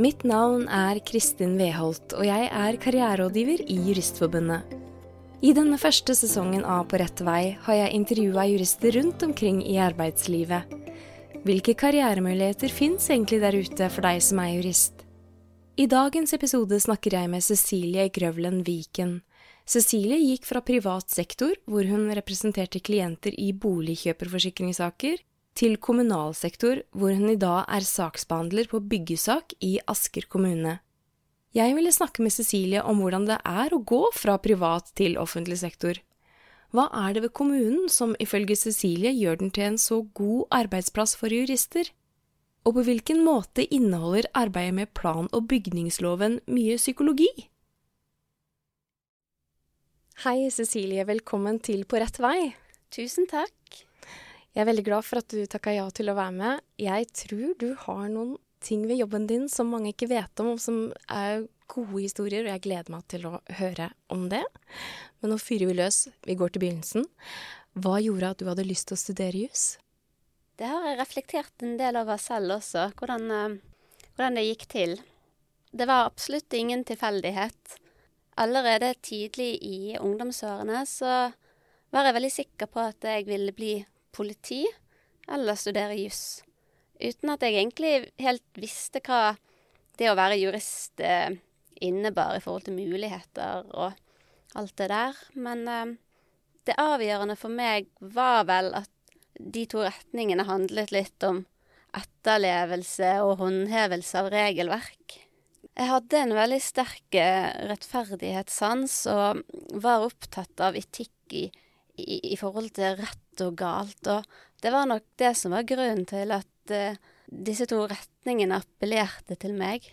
Mitt navn er Kristin Weholt, og jeg er karriererådgiver i Juristforbundet. I denne første sesongen av På rett vei har jeg intervjua jurister rundt omkring i arbeidslivet. Hvilke karrieremuligheter fins egentlig der ute for deg som er jurist? I dagens episode snakker jeg med Cecilie Grøvlen Viken. Cecilie gikk fra privat sektor, hvor hun representerte klienter i boligkjøperforsikringssaker, til kommunal sektor, hvor hun i dag er saksbehandler på byggesak i Asker kommune. Jeg ville snakke med Cecilie om hvordan det er å gå fra privat til offentlig sektor. Hva er det ved kommunen som ifølge Cecilie gjør den til en så god arbeidsplass for jurister? Og på hvilken måte inneholder arbeidet med plan- og bygningsloven mye psykologi? Hei, Cecilie. Velkommen til På rett vei. Tusen takk. Jeg er veldig glad for at du takka ja til å være med. Jeg tror du har noen ting ved jobben din som mange ikke vet om, og som er gode historier, og jeg gleder meg til å høre om det. Men nå fyrer vi løs. Vi går til begynnelsen. Hva gjorde at du hadde lyst til å studere jus? Det har jeg reflektert en del over selv også, hvordan, eh, hvordan det gikk til. Det var absolutt ingen tilfeldighet. Allerede tidlig i ungdomsårene så var jeg veldig sikker på at jeg ville bli politi eller studere juss. Uten at jeg egentlig helt visste hva det å være jurist eh, innebar i forhold til muligheter og alt det der. Men eh, det avgjørende for meg var vel at de to retningene handlet litt om etterlevelse og håndhevelse av regelverk. Jeg hadde en veldig sterk eh, rettferdighetssans og var opptatt av etikk i, i, i forhold til rett og galt. Og det var nok det som var grunnen til at uh, disse to retningene appellerte til meg.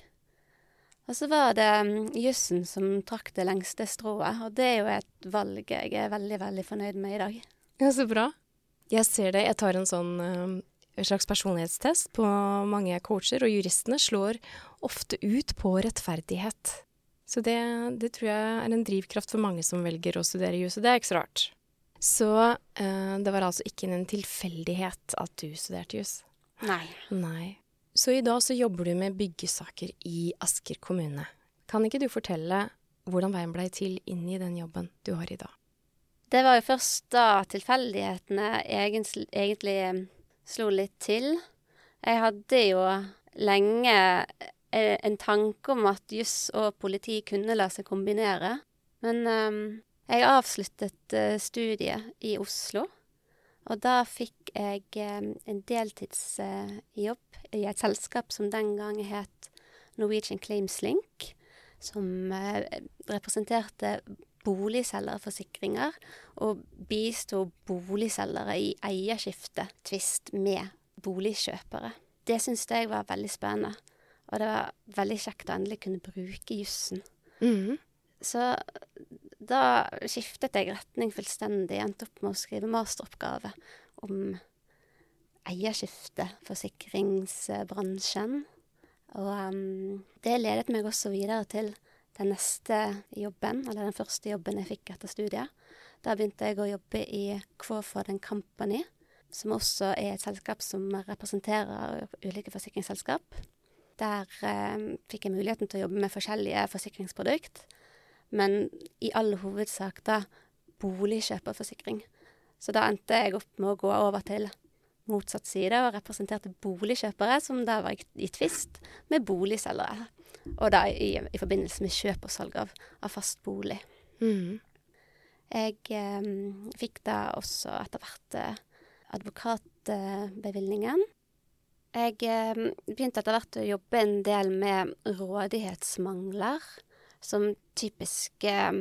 Og så var det um, jussen som trakk det lengste strået, og det er jo et valg jeg er veldig, veldig fornøyd med i dag. Ja, så bra. Jeg ser det. Jeg tar en sånn uh, slags personlighetstest på mange coacher, og juristene slår ofte ut på rettferdighet. Så det, det tror jeg er en drivkraft for mange som velger å studere jus, og det er ikke så rart. Så uh, det var altså ikke en tilfeldighet at du studerte jus. Nei. Nei. Så i dag så jobber du med byggesaker i Asker kommune. Kan ikke du fortelle hvordan veien blei til inn i den jobben du har i dag? Det var jo først da tilfeldighetene egentlig, egentlig eh, slo litt til. Jeg hadde jo lenge eh, en tanke om at juss og politi kunne la seg kombinere. Men um, jeg avsluttet uh, studiet i Oslo, og da fikk jeg um, en deltidsjobb uh, i et selskap som den gang het Norwegian Claims Link, som representerte boligselgerforsikringer og bisto boligselgere i eierskiftetvist med boligkjøpere. Det syntes jeg var veldig spennende, og det var veldig kjekt å endelig kunne bruke jussen. Mm. Så da skiftet jeg retning fullstendig. Endte opp med å skrive masteroppgave om eierskifte, forsikringsbransjen. Og um, det ledet meg også videre til den neste jobben, eller den første jobben jeg fikk etter studiet. Da begynte jeg å jobbe i Crawford Company, som også er et selskap som representerer ulike forsikringsselskap. Der eh, fikk jeg muligheten til å jobbe med forskjellige forsikringsprodukt men i all hovedsak da boligkjøperforsikring. Så da endte jeg opp med å gå over til motsatt side og representerte boligkjøpere som da var i tvist med boligselgere. Og da i, i, forbindelse med kjøp og salg av, av fast bolig. Mm. Jeg eh, fikk da også etter hvert eh, advokatbevilgningen. Jeg eh, begynte etter hvert å jobbe en del med rådighetsmangler som typisk eh,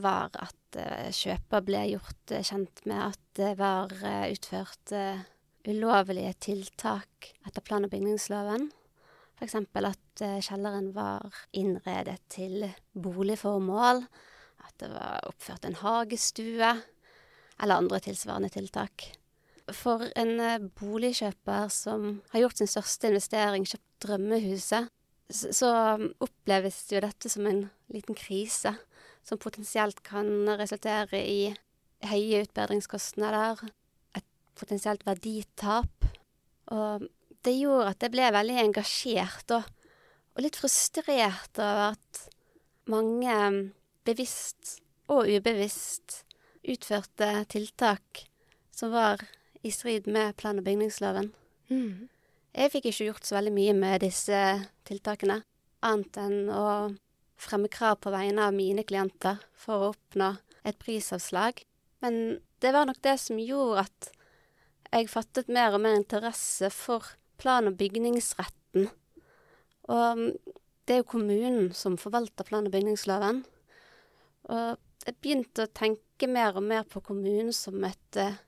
var at eh, kjøper ble gjort eh, kjent med at det var utført ulovlige tiltak etter plan- og bygningsloven. F.eks. at kjelleren var innredet til boligformål, at det var oppført en hagestue, eller andre tilsvarende tiltak. For en boligkjøper som har gjort sin største investering, kjøpt drømmehuset, så oppleves jo dette som en liten krise, som potensielt kan resultere i høye utbedringskostnader, et potensielt verditap. Og det gjorde at jeg ble veldig engasjert og, og litt frustrert over at mange bevisst og ubevisst utførte tiltak som var i strid med plan- og bygningsloven. Mm. Jeg fikk ikke gjort så veldig mye med disse tiltakene, annet enn å fremme krav på vegne av mine klienter for å oppnå et prisavslag. Men det var nok det som gjorde at jeg fattet mer og mer interesse for plan- og bygningsretten. Og mm, det er jo kommunen som forvalter plan- og bygningsloven. Og jeg begynte å tenke mer og mer på kommunen som et, eh,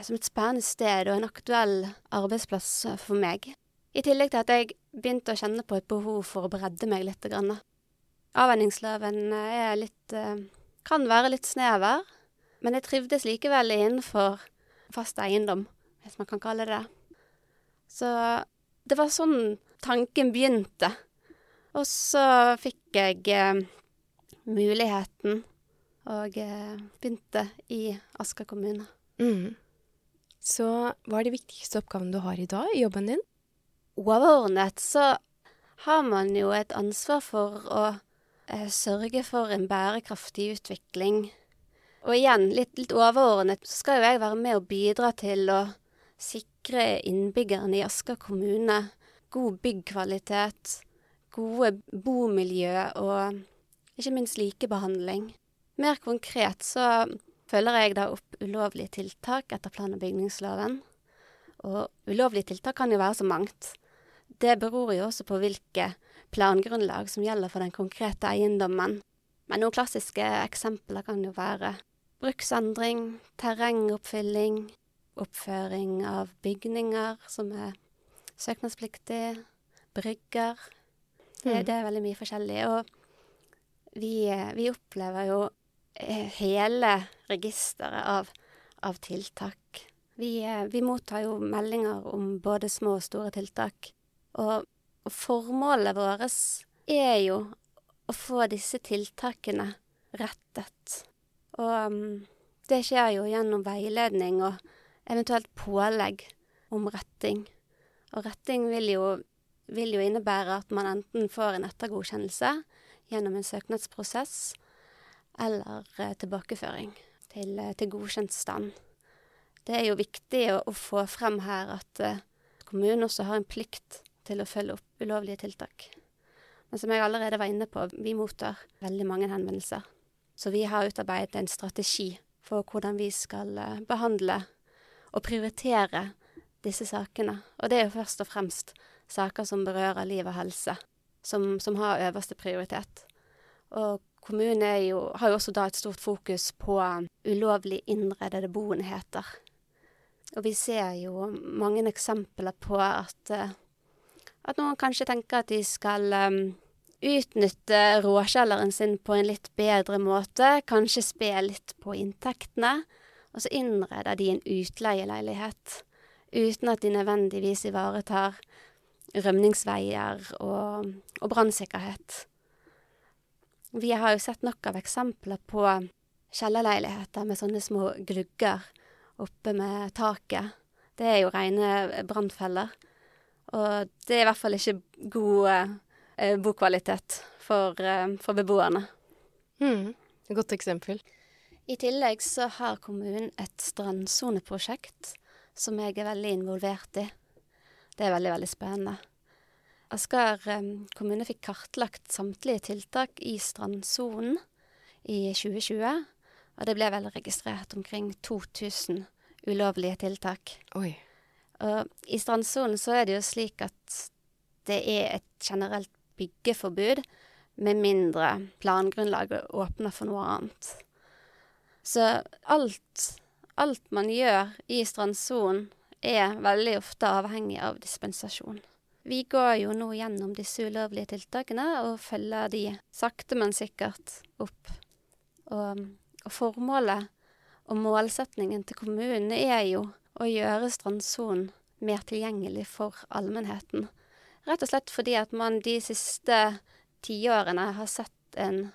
som et spennende sted og en aktuell arbeidsplass eh, for meg. I tillegg til at jeg begynte å kjenne på et behov for å bredde meg litt. Avvenningsloven eh, er litt kan være litt snever, men jeg trivdes likevel innenfor fast eiendom, hvis man kan kalle det det. Så det var sånn tanken begynte. Og så fikk jeg eh, muligheten, og eh, begynte i Asker kommune. Mm. Så hva er de viktigste oppgavene du har i dag i jobben din? Overordnet så har man jo et ansvar for å eh, sørge for en bærekraftig utvikling. Og igjen, litt, litt overordnet, så skal jo jeg være med og bidra til å sikre innbyggerne i Asker kommune god byggkvalitet, gode bomiljø og ikke minst likebehandling. Mer konkret så følger jeg da opp ulovlige tiltak etter plan- og bygningsloven. Og ulovlige tiltak kan jo være så mangt. Det beror jo også på hvilke plangrunnlag som gjelder for den konkrete eiendommen. Men noen klassiske eksempler kan jo være bruksendring, terrengoppfylling, oppføring av bygninger som er søknadspliktig, brygger. Det, Mm. det er veldig mye forskjellig. Og vi, vi opplever jo eh, hele registeret av, av tiltak. Vi, eh, vi mottar jo meldinger om både små og store tiltak. Og, formålet vårt er jo å få disse tiltakene rettet. Og um, det skjer jo gjennom veiledning og eventuelt pålegg om retting. Og retting vil jo, vil jo innebære at man enten får en ettergodkjennelse gjennom en søknadsprosess, eller eh, tilbakeføring til, eh, til godkjent stand. Det er jo viktig å, å få frem her at eh, kommunen også har en plikt til å følge opp ulovlige tiltak. Men som jeg allerede var inne på, vi mottar veldig mange henvendelser. Så vi har utarbeidet en strategi for hvordan vi skal eh, behandle og prioritere disse sakene. Og det er jo først og fremst saker som berører liv og helse, som, som har øverste prioritet. Og kommunen er jo, har jo også da et stort fokus på ulovlig innredede boenheter. Og vi ser jo mange eksempler på at, eh, at noen kanskje tenker at de skal um, utnytte råkjelleren sin på en litt bedre måte, kanskje spe litt på inntektene, og så innreder de en utleieleilighet uten at de nødvendigvis ivaretar rømningsveier og, og brannsikkerhet. Vi har jo sett nok av eksempler på kjellerleiligheter med sånne små glugger oppe med taket. Det er jo rene brannfeller. Og det er i hvert fall ikke god eh, bokvalitet for, eh, for beboerne. Mm. Godt eksempel. I tillegg så har kommunen et strandsoneprosjekt som jeg er veldig involvert i. Det er veldig, veldig spennende. Asker eh, kommune fikk kartlagt samtlige tiltak i strandsonen i 2020, og det ble vel registrert omkring 2000 ulovlige tiltak. Oi. Og i strandsonen så er det jo slik at det er et generelt byggeforbud, med mindre plangrunnlaget åpner for noe annet. Så alt, alt man gjør i strandsonen er veldig ofte avhengig av dispensasjon. Vi går jo nå gjennom disse ulovlige tiltakene og følger de sakte, men sikkert opp. Og, og formålet og målsetningen til kommunen er jo å gjøre strandsonen mer tilgjengelig for allmennheten. Rett og slett fordi at man de siste tiårene har sett en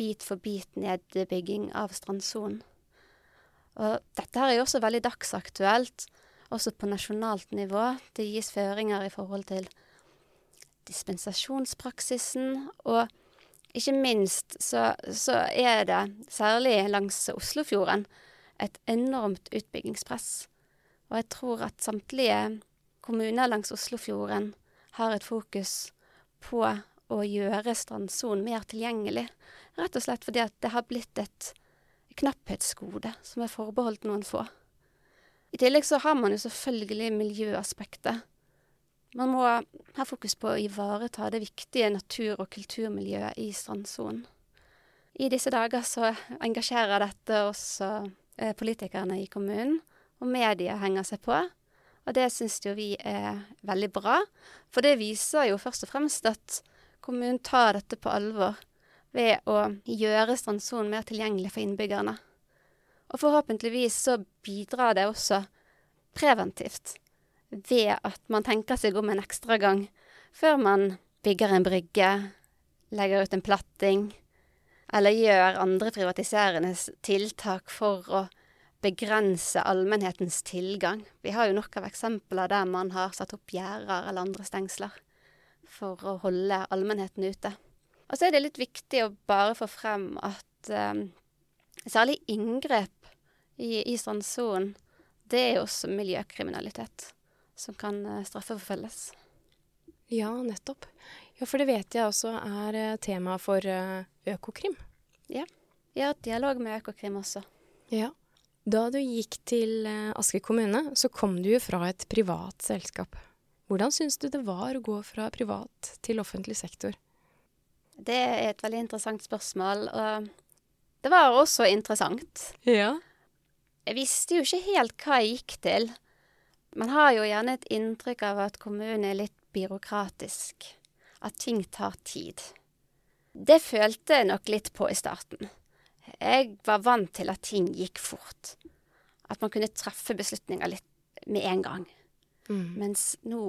bit for bit nedbygging av strandsonen. Og dette her er jo også veldig dagsaktuelt, også på nasjonalt nivå. Det gis føringer i forhold til dispensasjonspraksisen. Og ikke minst så, så er det, særlig langs Oslofjorden, et enormt utbyggingspress. Og jeg tror at samtlige kommuner langs Oslofjorden har et fokus på å gjøre strandsonen mer tilgjengelig. Rett og slett fordi at det har blitt et knapphetsgode som er forbeholdt noen få. I tillegg så har man jo selvfølgelig miljøaspektet. Man må ha fokus på å ivareta det viktige natur- og kulturmiljøet i strandsonen. I disse dager så engasjerer dette også eh, politikerne i kommunen, og media henger seg på. Og det syns jo vi er veldig bra, for det viser jo først og fremst at kommunen tar dette på alvor ved å gjøre strandsonen mer tilgjengelig for innbyggerne. Og forhåpentligvis så bidrar det også preventivt ved at man tenker seg om en ekstra gang før man bygger en brygge, legger ut en platting, eller gjør andre privatiserende tiltak for å begrense allmennhetens tilgang. Vi har jo nok av eksempler der man har satt opp gjerder eller andre stengsler for å holde allmennheten ute. Og så er det litt viktig å bare få frem at um, særlig inngrep i, i strandsonen, det er jo også miljøkriminalitet som kan uh, straffeforfølges. Ja, nettopp. Ja, for det vet jeg også er uh, tema for uh, Økokrim. Ja. Vi har hatt dialog med Økokrim også. Ja. Da du gikk til Asker kommune, så kom du jo fra et privat selskap. Hvordan syns du det var å gå fra privat til offentlig sektor? Det er et veldig interessant spørsmål, og det var også interessant. Ja. Jeg visste jo ikke helt hva jeg gikk til. Man har jo gjerne et inntrykk av at kommunen er litt byråkratisk. At ting tar tid. Det følte jeg nok litt på i starten. Jeg var vant til at ting gikk fort. At man kunne treffe beslutninger litt med en gang. Mm. Mens nå,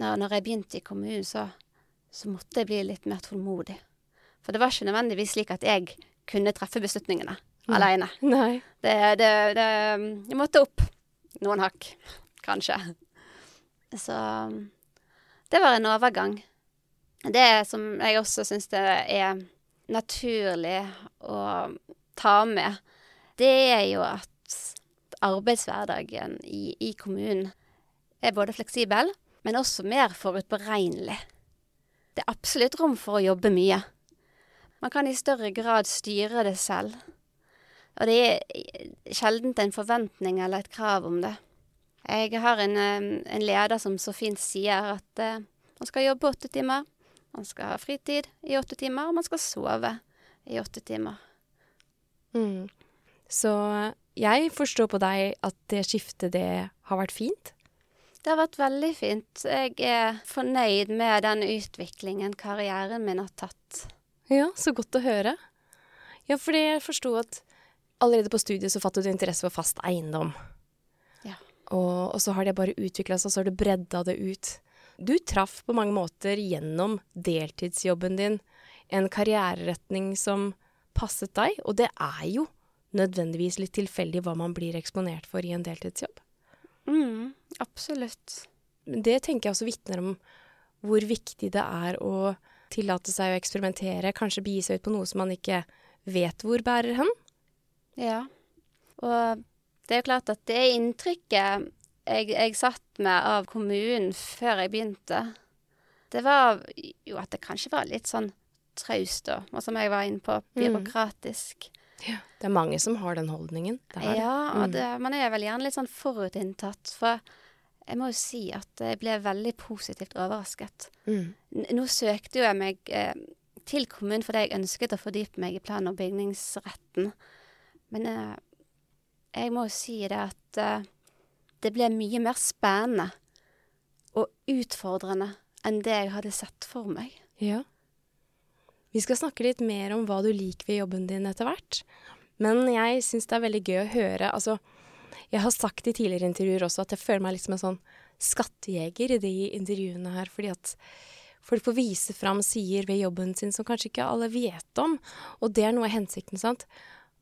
når, når jeg begynte i kommunen, så så måtte jeg bli litt mer tålmodig. For det var ikke nødvendigvis slik at jeg kunne treffe beslutningene mm. aleine. Det, det, det, Jeg måtte opp noen hakk, kanskje. Så det var en overgang. Det som jeg også syns det er naturlig å ta med, det er jo at arbeidshverdagen i, i kommunen er både fleksibel, men også mer forutberegnelig. Det er absolutt rom for å jobbe mye. Man kan i større grad styre det selv. Og det er sjelden en forventning eller et krav om det. Jeg har en, en leder som så fint sier at uh, man skal jobbe åtte timer, man skal ha fritid i åtte timer, og man skal sove i åtte timer. Mm. Så jeg forstår på deg at det skiftet, det har vært fint? Det har vært veldig fint. Jeg er fornøyd med den utviklingen karrieren min har tatt. Ja, så godt å høre. Ja, fordi jeg forsto at allerede på studiet så fattet du interesse for fast eiendom. Ja. Og, og så har det bare utvikla seg, så har du bredda det ut. Du traff på mange måter gjennom deltidsjobben din en karriereretning som passet deg, og det er jo nødvendigvis litt tilfeldig hva man blir eksponert for i en deltidsjobb. Mm, absolutt. Det tenker jeg også vitner om hvor viktig det er å tillate seg å eksperimentere, kanskje begi seg ut på noe som man ikke vet hvor bærer hen. Ja. Og det er jo klart at det inntrykket jeg, jeg satt med av kommunen før jeg begynte, det var jo at det kanskje var litt sånn traust, da, og som jeg var inne på, mm. byråkratisk. Mm. Ja, det er mange som har den holdningen. ja, og mm. det, man er vel gjerne litt sånn forutinntatt. For jeg må jo si at jeg ble veldig positivt overrasket. Mm. Nå søkte jo jeg meg eh, til kommunen fordi jeg ønsket å fordype meg i plan- og bygningsretten. Men eh, jeg må jo si det at eh, det ble mye mer spennende og utfordrende enn det jeg hadde sett for meg. Ja. Vi skal snakke litt mer om hva du liker ved jobben din etter hvert. Men jeg syns det er veldig gøy å høre Altså, jeg har sagt i tidligere intervjuer også at jeg føler meg litt som en sånn skattejeger i de intervjuene her, fordi at folk får vise fram sider ved jobben sin som kanskje ikke alle vet om. Og det er noe av hensikten, sant.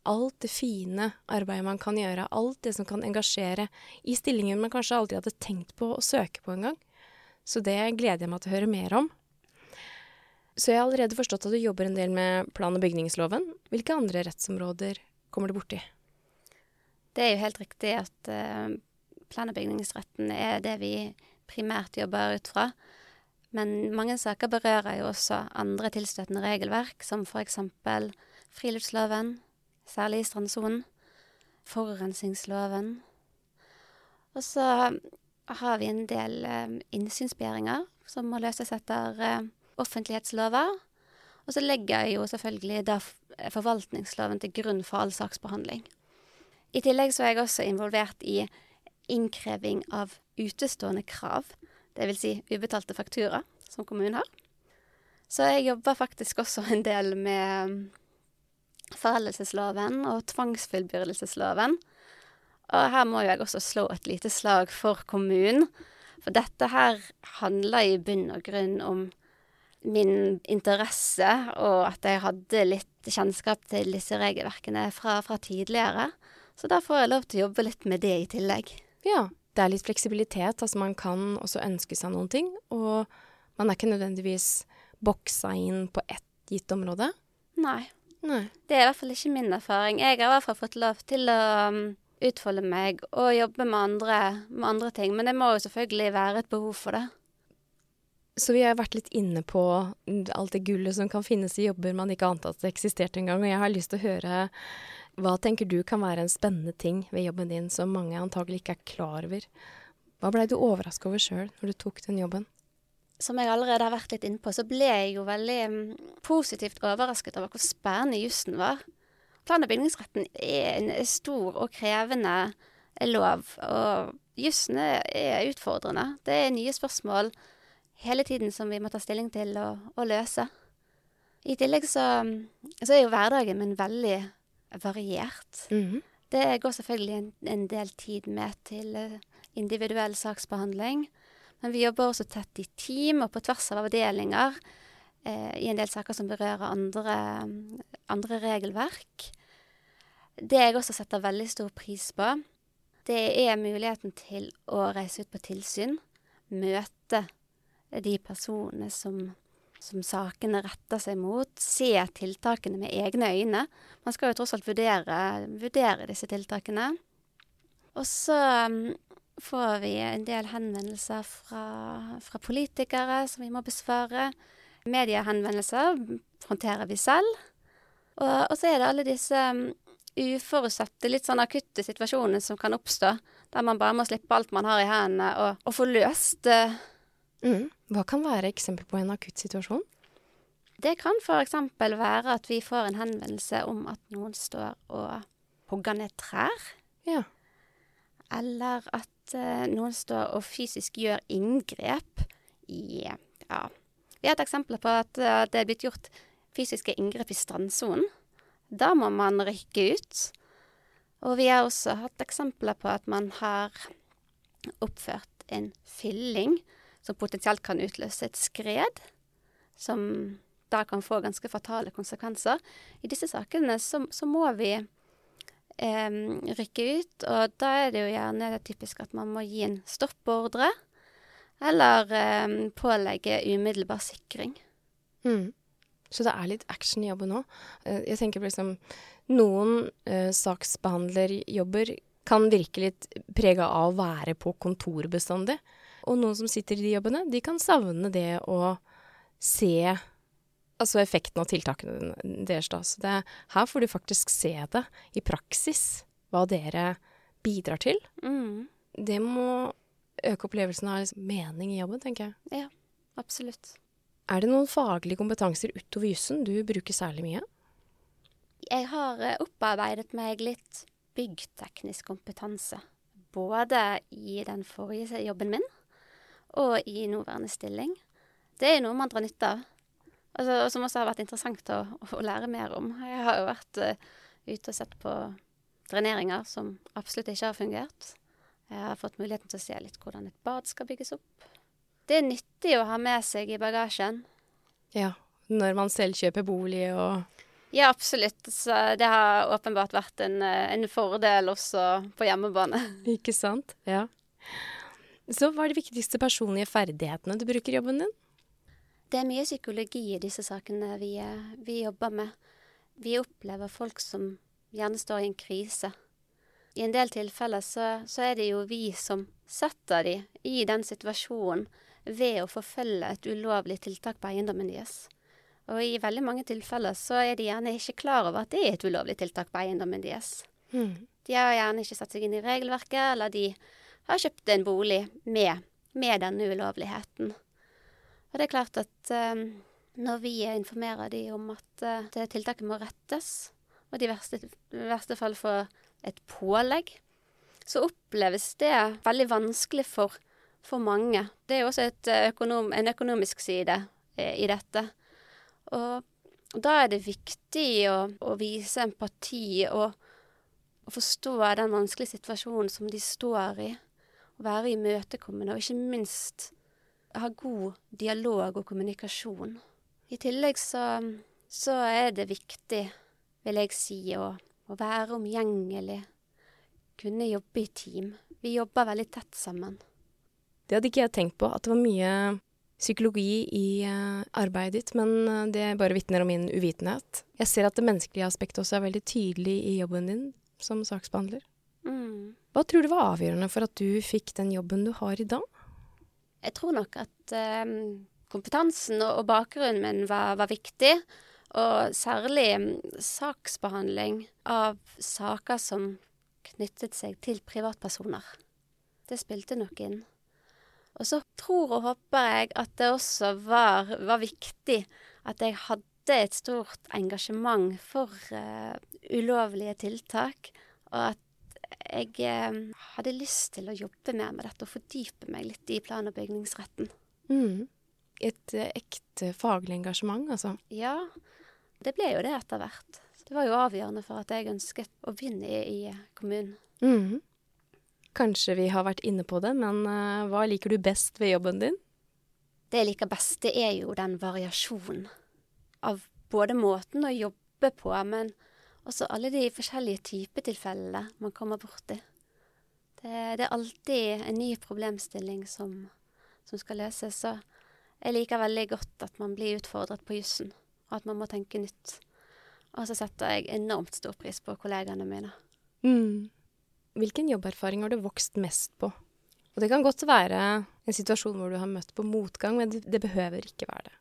Alt det fine arbeidet man kan gjøre, alt det som kan engasjere i stillingen man kanskje aldri hadde tenkt på å søke på engang. Så det gleder jeg meg til å høre mer om. Så jeg har allerede forstått at du jobber en del med plan- og bygningsloven. Hvilke andre rettsområder kommer du borti? Det er jo helt riktig at uh, plan- og bygningsretten er det vi primært jobber ut fra. Men mange saker berører jo også andre tilstøtende regelverk, som f.eks. friluftsloven, særlig i strandsonen, forurensningsloven. Og så har vi en del eh, innsynsbegjæringer som må løses etter eh, offentlighetslover. Og så legger jeg jo selvfølgelig da forvaltningsloven til grunn for all saksbehandling. I tillegg så er jeg også involvert i innkreving av utestående krav dvs. Si ubetalte faktura, som kommunen har. Så jeg jobber faktisk også en del med um, foreldelsesloven og tvangsfullbyrdelsesloven. Og her må jeg også slå et lite slag for kommunen. For dette her handler i bunn og grunn om min interesse, og at jeg hadde litt kjennskap til disse regelverkene fra, fra tidligere. Så da får jeg lov til å jobbe litt med det i tillegg. Ja, det er litt fleksibilitet. Altså man kan også ønske seg noen ting, og man er ikke nødvendigvis boksa inn på ett gitt område. Nei. Nei. Det er i hvert fall ikke min erfaring. Jeg har i hvert fall fått lov til å um, utfolde meg og jobbe med andre, med andre ting. Men det må jo selvfølgelig være et behov for det. Så vi har vært litt inne på alt det gullet som kan finnes i jobber man ikke ante at det eksisterte engang. Og jeg har lyst til å høre hva tenker du kan være en spennende ting ved jobben din som mange antagelig ikke er klar over? Hva blei du overraska over sjøl når du tok den jobben? Som jeg allerede har vært litt innpå, så ble jeg jo veldig mm, positivt overrasket over hvor spennende jussen var. Plan- og bygningsretten er en stor og krevende lov, og jussen er utfordrende. Det er nye spørsmål hele tiden som vi må ta stilling til og, og løse. I tillegg så, mm, så er jo hverdagen min veldig variert. Mm -hmm. Det går selvfølgelig en, en, del tid med til uh, individuell saksbehandling. Men vi jobber også tett i team og på tvers av avdelinger eh, i en del saker som berører andre, andre, regelverk. Det jeg også setter veldig stor pris på, det er muligheten til å reise ut på tilsyn. Møte de personene som som sakene retter seg mot, se tiltakene med egne øyne. Man skal jo tross alt vurdere, vurdere disse tiltakene. Og så um, får vi en del henvendelser fra, fra politikere som vi må besvare. Mediehenvendelser håndterer vi selv. Og, og, så er det alle disse um, uforutsette, litt sånn akutte situasjonene som kan oppstå. Der man bare må slippe alt man har i hendene, og, og få løst uh, Mm. Hva kan være eksempel på en akutt situasjon? Det kan f.eks. være at vi får en henvendelse om at noen står og hogger ned trær. Ja. Eller at uh, noen står og fysisk gjør inngrep i Ja. Vi har et eksempel på at uh, det er blitt gjort fysiske inngrep i strandsonen. Da må man rykke ut. Og vi har også hatt eksempler på at man har oppført en fylling som potensielt kan utløse et skred, som da kan få ganske fatale konsekvenser. I disse sakene så, så må vi eh, rykke ut, og da er det jo gjerne det typisk at man må gi en stoppordre, eller eh, pålegge umiddelbar sikring. Mm. Så det er litt action i jobben òg. Eh, jeg tenker på liksom Noen eh, saksbehandlerjobber kan virke litt prega av å være på kontor bestandig. Og noen som sitter i de jobbene, de kan savne det å se altså effekten av tiltakene deres. Da. Så det, her får du faktisk se det i praksis, hva dere bidrar til. Mm. Det må øke opplevelsen av liksom, mening i jobben, tenker jeg. Ja, absolutt. Er det noen faglige kompetanser utover jussen du bruker særlig mye? Jeg har eh, opparbeidet meg litt byggteknisk kompetanse. Både i den forrige jobben min og i nåværende stilling. Det er noe man drar nytte av, altså, og som også har vært interessant å, å, lære mer om. Jeg har jo vært uh, ute og sett på dreneringer som absolutt ikke har fungert. Jeg har fått muligheten til å se litt hvordan et bad skal bygges opp. Det er nyttig å ha med seg i bagasjen. Ja, når man selv kjøper bolig og Ja, absolutt. Så det har åpenbart vært en, eh, en fordel også på hjemmebane. Ikke sant. Ja. Så hva er de viktigste personlige ferdighetene du bruker i jobben din? Det er mye psykologi i disse sakene vi, eh, vi jobber med. Vi opplever folk som gjerne står i en krise. I en del tilfeller så, så er det jo vi som setter de i den situasjonen ved å forfølge et ulovlig tiltak på eiendommen deres. Og i veldig mange tilfeller så er de gjerne ikke klar over at det er et ulovlig tiltak på eiendommen deres. Mm. De har gjerne ikke satt seg inn i regelverket, eller de har kjøpt en bolig med, med denne ulovligheten. Og det er klart at um, når vi informerer de om at det tiltaket må rettes, og de i verste, verste fall får et pålegg, så oppleves det veldig vanskelig for, for mange. Det er jo også økonom, en økonomisk side eh, i dette. Og da er det viktig å, å vise empati og, og, forstå den vanskelige situasjonen som de står i. Være imøtekommende, og ikke minst ha god dialog og kommunikasjon. I tillegg så, så er det viktig, vil jeg si, å å være omgjengelig. Kunne jobbe i team. Vi jobber veldig tett sammen. Det hadde ikke jeg tenkt på, at det var mye psykologi i uh, arbeidet ditt, men uh, det bare vitner om min uvitenhet. Jeg ser at det menneskelige aspektet også er veldig tydelig i jobben din som saksbehandler. Mm. Hva tror du var avgjørende for at du fikk den jobben du har i dag? Jeg tror nok at eh, kompetansen og, og bakgrunnen min var, var viktig. Og særlig mm, saksbehandling av saker som knyttet seg til privatpersoner. Det spilte nok inn. Og så tror og håper jeg at det også var, var viktig at jeg hadde et stort engasjement for uh, ulovlige tiltak, og at jeg uh, hadde lyst til å jobbe mer med dette og fordype meg litt i plan- og bygningsretten. Mm. Et uh, ekte faglig engasjement, altså? Ja, det ble jo det etter hvert. Det var jo avgjørende for at jeg ønsket å begynne i, i kommunen. Mm. Kanskje vi har vært inne på det, men uh, hva liker du best ved jobben din? Det jeg liker best, det er jo den variasjonen av både måten å jobbe på, men også alle de forskjellige typetilfellene man kommer borti. Det, det er alltid en ny problemstilling som, som skal løses, så jeg liker veldig godt at man blir utfordret på jussen og at man må tenke nytt. Og så setter jeg enormt stor pris på kollegaene mine. Mm. Hvilken jobberfaring har du vokst mest på? Og det kan godt være en situasjon hvor du har møtt på motgang, men det behøver ikke være det.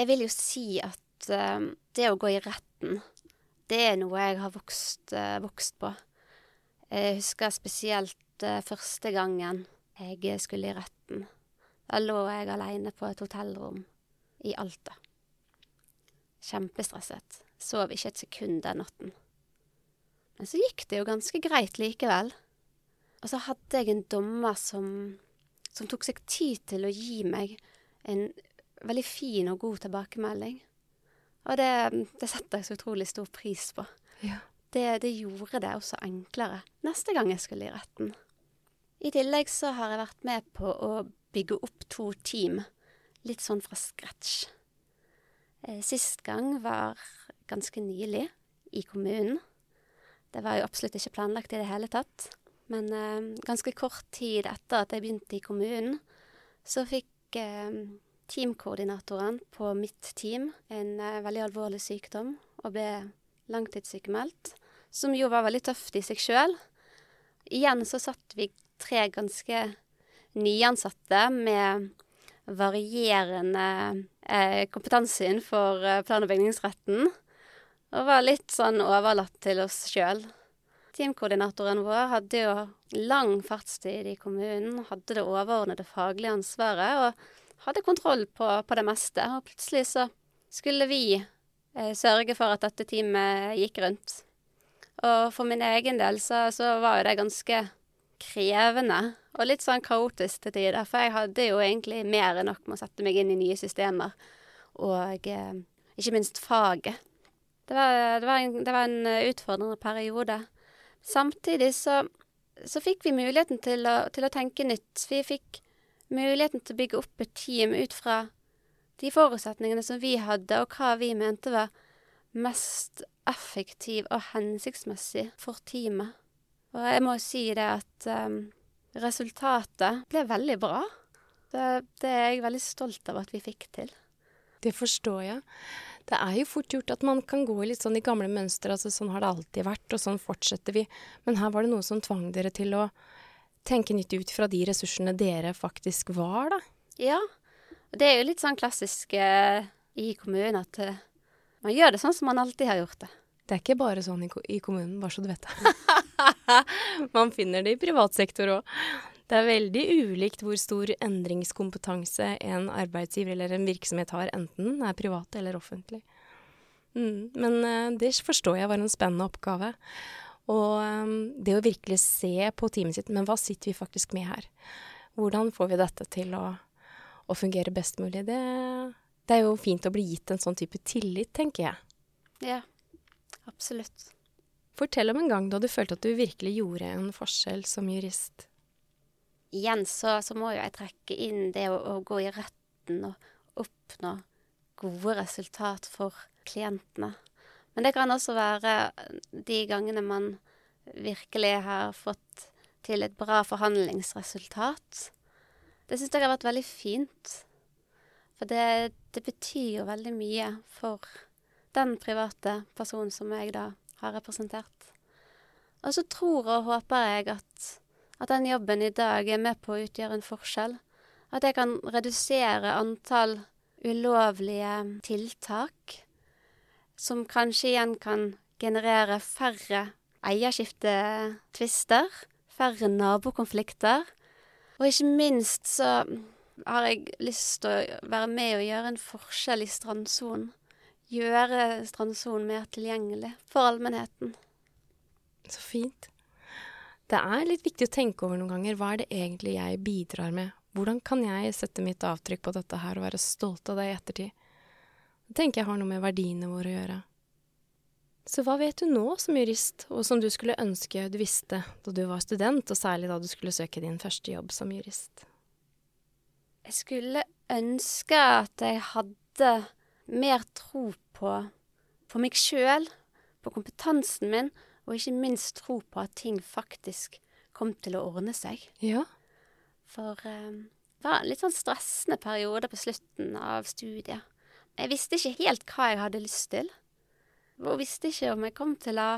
Jeg vil jo si at uh, det å gå i retten, det er noe jeg har vokst, uh, vokst på. Jeg husker spesielt uh, første gangen jeg skulle i retten. Da lå jeg aleine på et hotellrom i Alta. Kjempestresset. Sov ikke et sekund den natten. Men så gikk det jo ganske greit likevel. Og så hadde jeg en dommer som, som tok seg tid til å gi meg en veldig fin og god tilbakemelding. Og det, det setter jeg så utrolig stor pris på. Ja. Det, det, gjorde det også enklere neste gang jeg skulle i retten. I tillegg så har jeg vært med på å bygge opp to team, litt sånn fra scratch. Eh, sist gang var ganske nylig, i kommunen. Det var jo absolutt ikke planlagt i det hele tatt. Men eh, ganske kort tid etter at jeg begynte i kommunen, så fikk eh, teamkoordinatoren på mitt team en eh, veldig alvorlig sykdom og ble langtidssykemeldt. Som jo var veldig tøft i seg sjøl. Igjen så satt vi tre ganske nyansatte med varierende eh, kompetanse innenfor eh, plan- og bygningsretten. Og var litt sånn overlatt til oss sjøl. Teamkoordinatoren vår hadde jo lang fartstid i kommunen, hadde det overordnede faglige ansvaret og hadde kontroll på, på det meste. Og plutselig så skulle vi eh, sørge for at dette teamet gikk rundt. Og for min egen del så, så var jo det ganske krevende og litt sånn kaotisk til tider. For jeg hadde jo egentlig mer enn nok med å sette meg inn i nye systemer. Og eh, ikke minst faget. Det var, det, var en, det var, en, utfordrende periode. Samtidig så, så fikk vi muligheten til å, til å, tenke nytt. Vi fikk muligheten til å bygge opp et team ut fra de forutsetningene som vi hadde, og hva vi mente var mest effektiv og hensiktsmessig for teamet. Og jeg må si det at um, resultatet ble veldig bra. Det, det er jeg veldig stolt av at vi fikk til. Det forstår jeg. Det er jo fort gjort at man kan gå litt sånn i gamle mønstre, altså sånn har det alltid vært, og sånn fortsetter vi. Men her var det noe som tvang dere til å tenke nytt ut fra de ressursene dere faktisk var, da. Ja. Det er jo litt sånn klassisk eh, i kommunen at eh, man gjør det sånn som man alltid har gjort det. Det er ikke bare sånn i, i kommunen, bare så du vet det. man finner det i privat sektor òg. Det er veldig ulikt hvor stor endringskompetanse en arbeidsgiver eller en virksomhet har, enten den er privat eller offentlig. Mm, men uh, det forstår jeg var en spennende oppgave. Og um, det å virkelig se på teamet sitt, men hva sitter vi faktisk med her? Hvordan får vi dette til å, å fungere best mulig? Det, det er jo fint å bli gitt en sånn type tillit, tenker jeg. Ja, absolutt. Fortell om en gang da du følte at du virkelig gjorde en forskjell som jurist igjen så, så, må jo jeg trekke inn det å, å, gå i retten og oppnå gode resultat for klientene. Men det kan også være de gangene man virkelig har fått til et bra forhandlingsresultat. Det syns jeg har vært veldig fint. For det, det betyr jo veldig mye for den private personen som jeg da har representert. Og så tror og håper jeg at at den jobben i dag er med på å utgjøre en forskjell. At jeg kan redusere antall ulovlige tiltak, som kanskje igjen kan generere færre eierskiftetvister, færre nabokonflikter. Og ikke minst så har jeg lyst til å være med og gjøre en forskjell i strandsonen. Gjøre strandsonen mer tilgjengelig for allmennheten. Så fint. Det er litt viktig å tenke over noen ganger. Hva er det egentlig jeg bidrar med? Hvordan kan jeg sette mitt avtrykk på dette her og være stolt av det i ettertid? Det tenker jeg har noe med verdiene våre å gjøre. Så hva vet du nå som jurist, og som du skulle ønske du visste da du var student, og særlig da du skulle søke din første jobb som jurist? Jeg skulle ønske at jeg hadde mer tro på, på meg sjøl, på kompetansen min, og ikke minst tro på at ting faktisk kom til å ordne seg. Ja. For um, det var en litt sånn stressende periode på slutten av studiet. Jeg visste ikke helt hva jeg hadde lyst til. Og visste ikke om jeg kom til å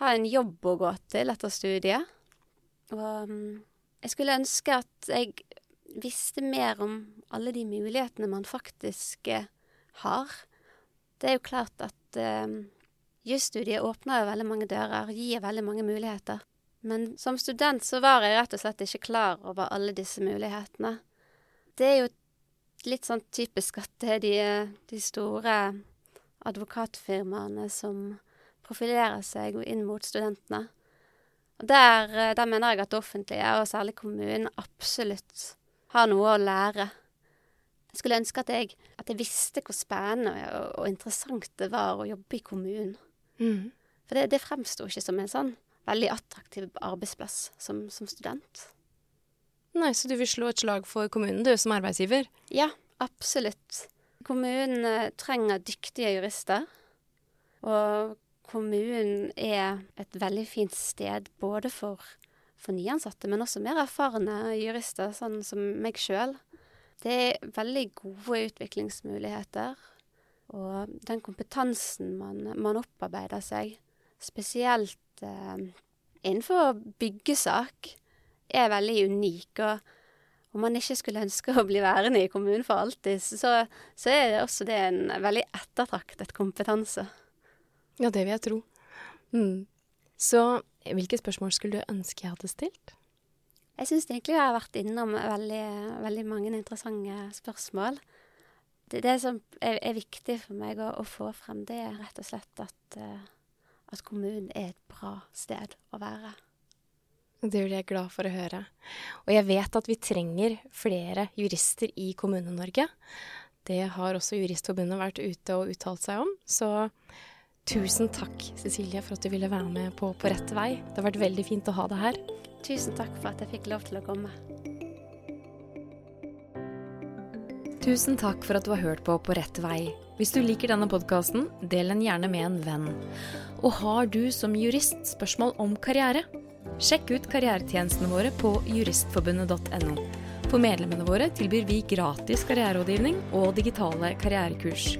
ha en jobb å gå til etter studiet. Og um, jeg skulle ønske at jeg visste mer om alle de mulighetene man faktisk uh, har. Det er jo klart at uh, Jusstudiet åpner jo veldig mange dører, gir veldig mange muligheter. Men som student så var jeg rett og slett ikke klar over alle disse mulighetene. Det er jo litt sånn typisk at det er de, de store advokatfirmaene som profilerer seg inn mot studentene. Og der, der mener jeg at det offentlige, og særlig kommunen, absolutt har noe å lære. Jeg skulle ønske at jeg, at jeg visste hvor spennende og, og interessant det var å jobbe i kommunen. Mm. For det, det fremsto ikke som en sånn veldig attraktiv arbeidsplass som, som, student. Nei, så du vil slå et slag for kommunen, du, som arbeidsgiver? Ja, absolutt. Kommunen eh, trenger dyktige jurister. Og kommunen er et veldig fint sted både for, for nyansatte, men også mer erfarne jurister, sånn som meg sjøl. Det er veldig gode utviklingsmuligheter. Og den kompetansen man, man opparbeider seg, spesielt eh, innenfor byggesak, er veldig unik. Og om man ikke skulle ønske å bli værende i kommunen for alltid, så, så er det også det en veldig ettertraktet kompetanse. Ja, det vil jeg tro. Mm. Så hvilke spørsmål skulle du ønske jeg hadde stilt? Jeg syns egentlig jeg har vært innom veldig, veldig mange interessante spørsmål det, det som er, er, viktig for meg å, å, få frem, det er rett og slett at, uh, at kommunen er et bra sted å være. Det blir jeg glad for å høre. Og jeg vet at vi trenger flere jurister i Kommune-Norge. Det har også Juristforbundet vært ute og uttalt seg om. Så tusen takk, Cecilie, for at du ville være med på På rett vei. Det har vært veldig fint å ha deg her. Tusen takk for at jeg fikk lov til å komme. Tusen takk for at du har hørt på På rett vei. Hvis du liker denne podkasten, del den gjerne med en venn. Og har du som jurist spørsmål om karriere? Sjekk ut karrieretjenestene våre på juristforbundet.no. For medlemmene våre tilbyr vi gratis karriererådgivning og digitale karrierekurs.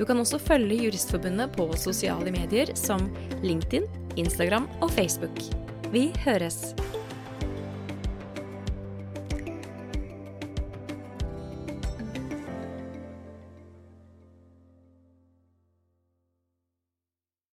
Du kan også følge Juristforbundet på sosiale medier som LinkedIn, Instagram og Facebook. Vi høres!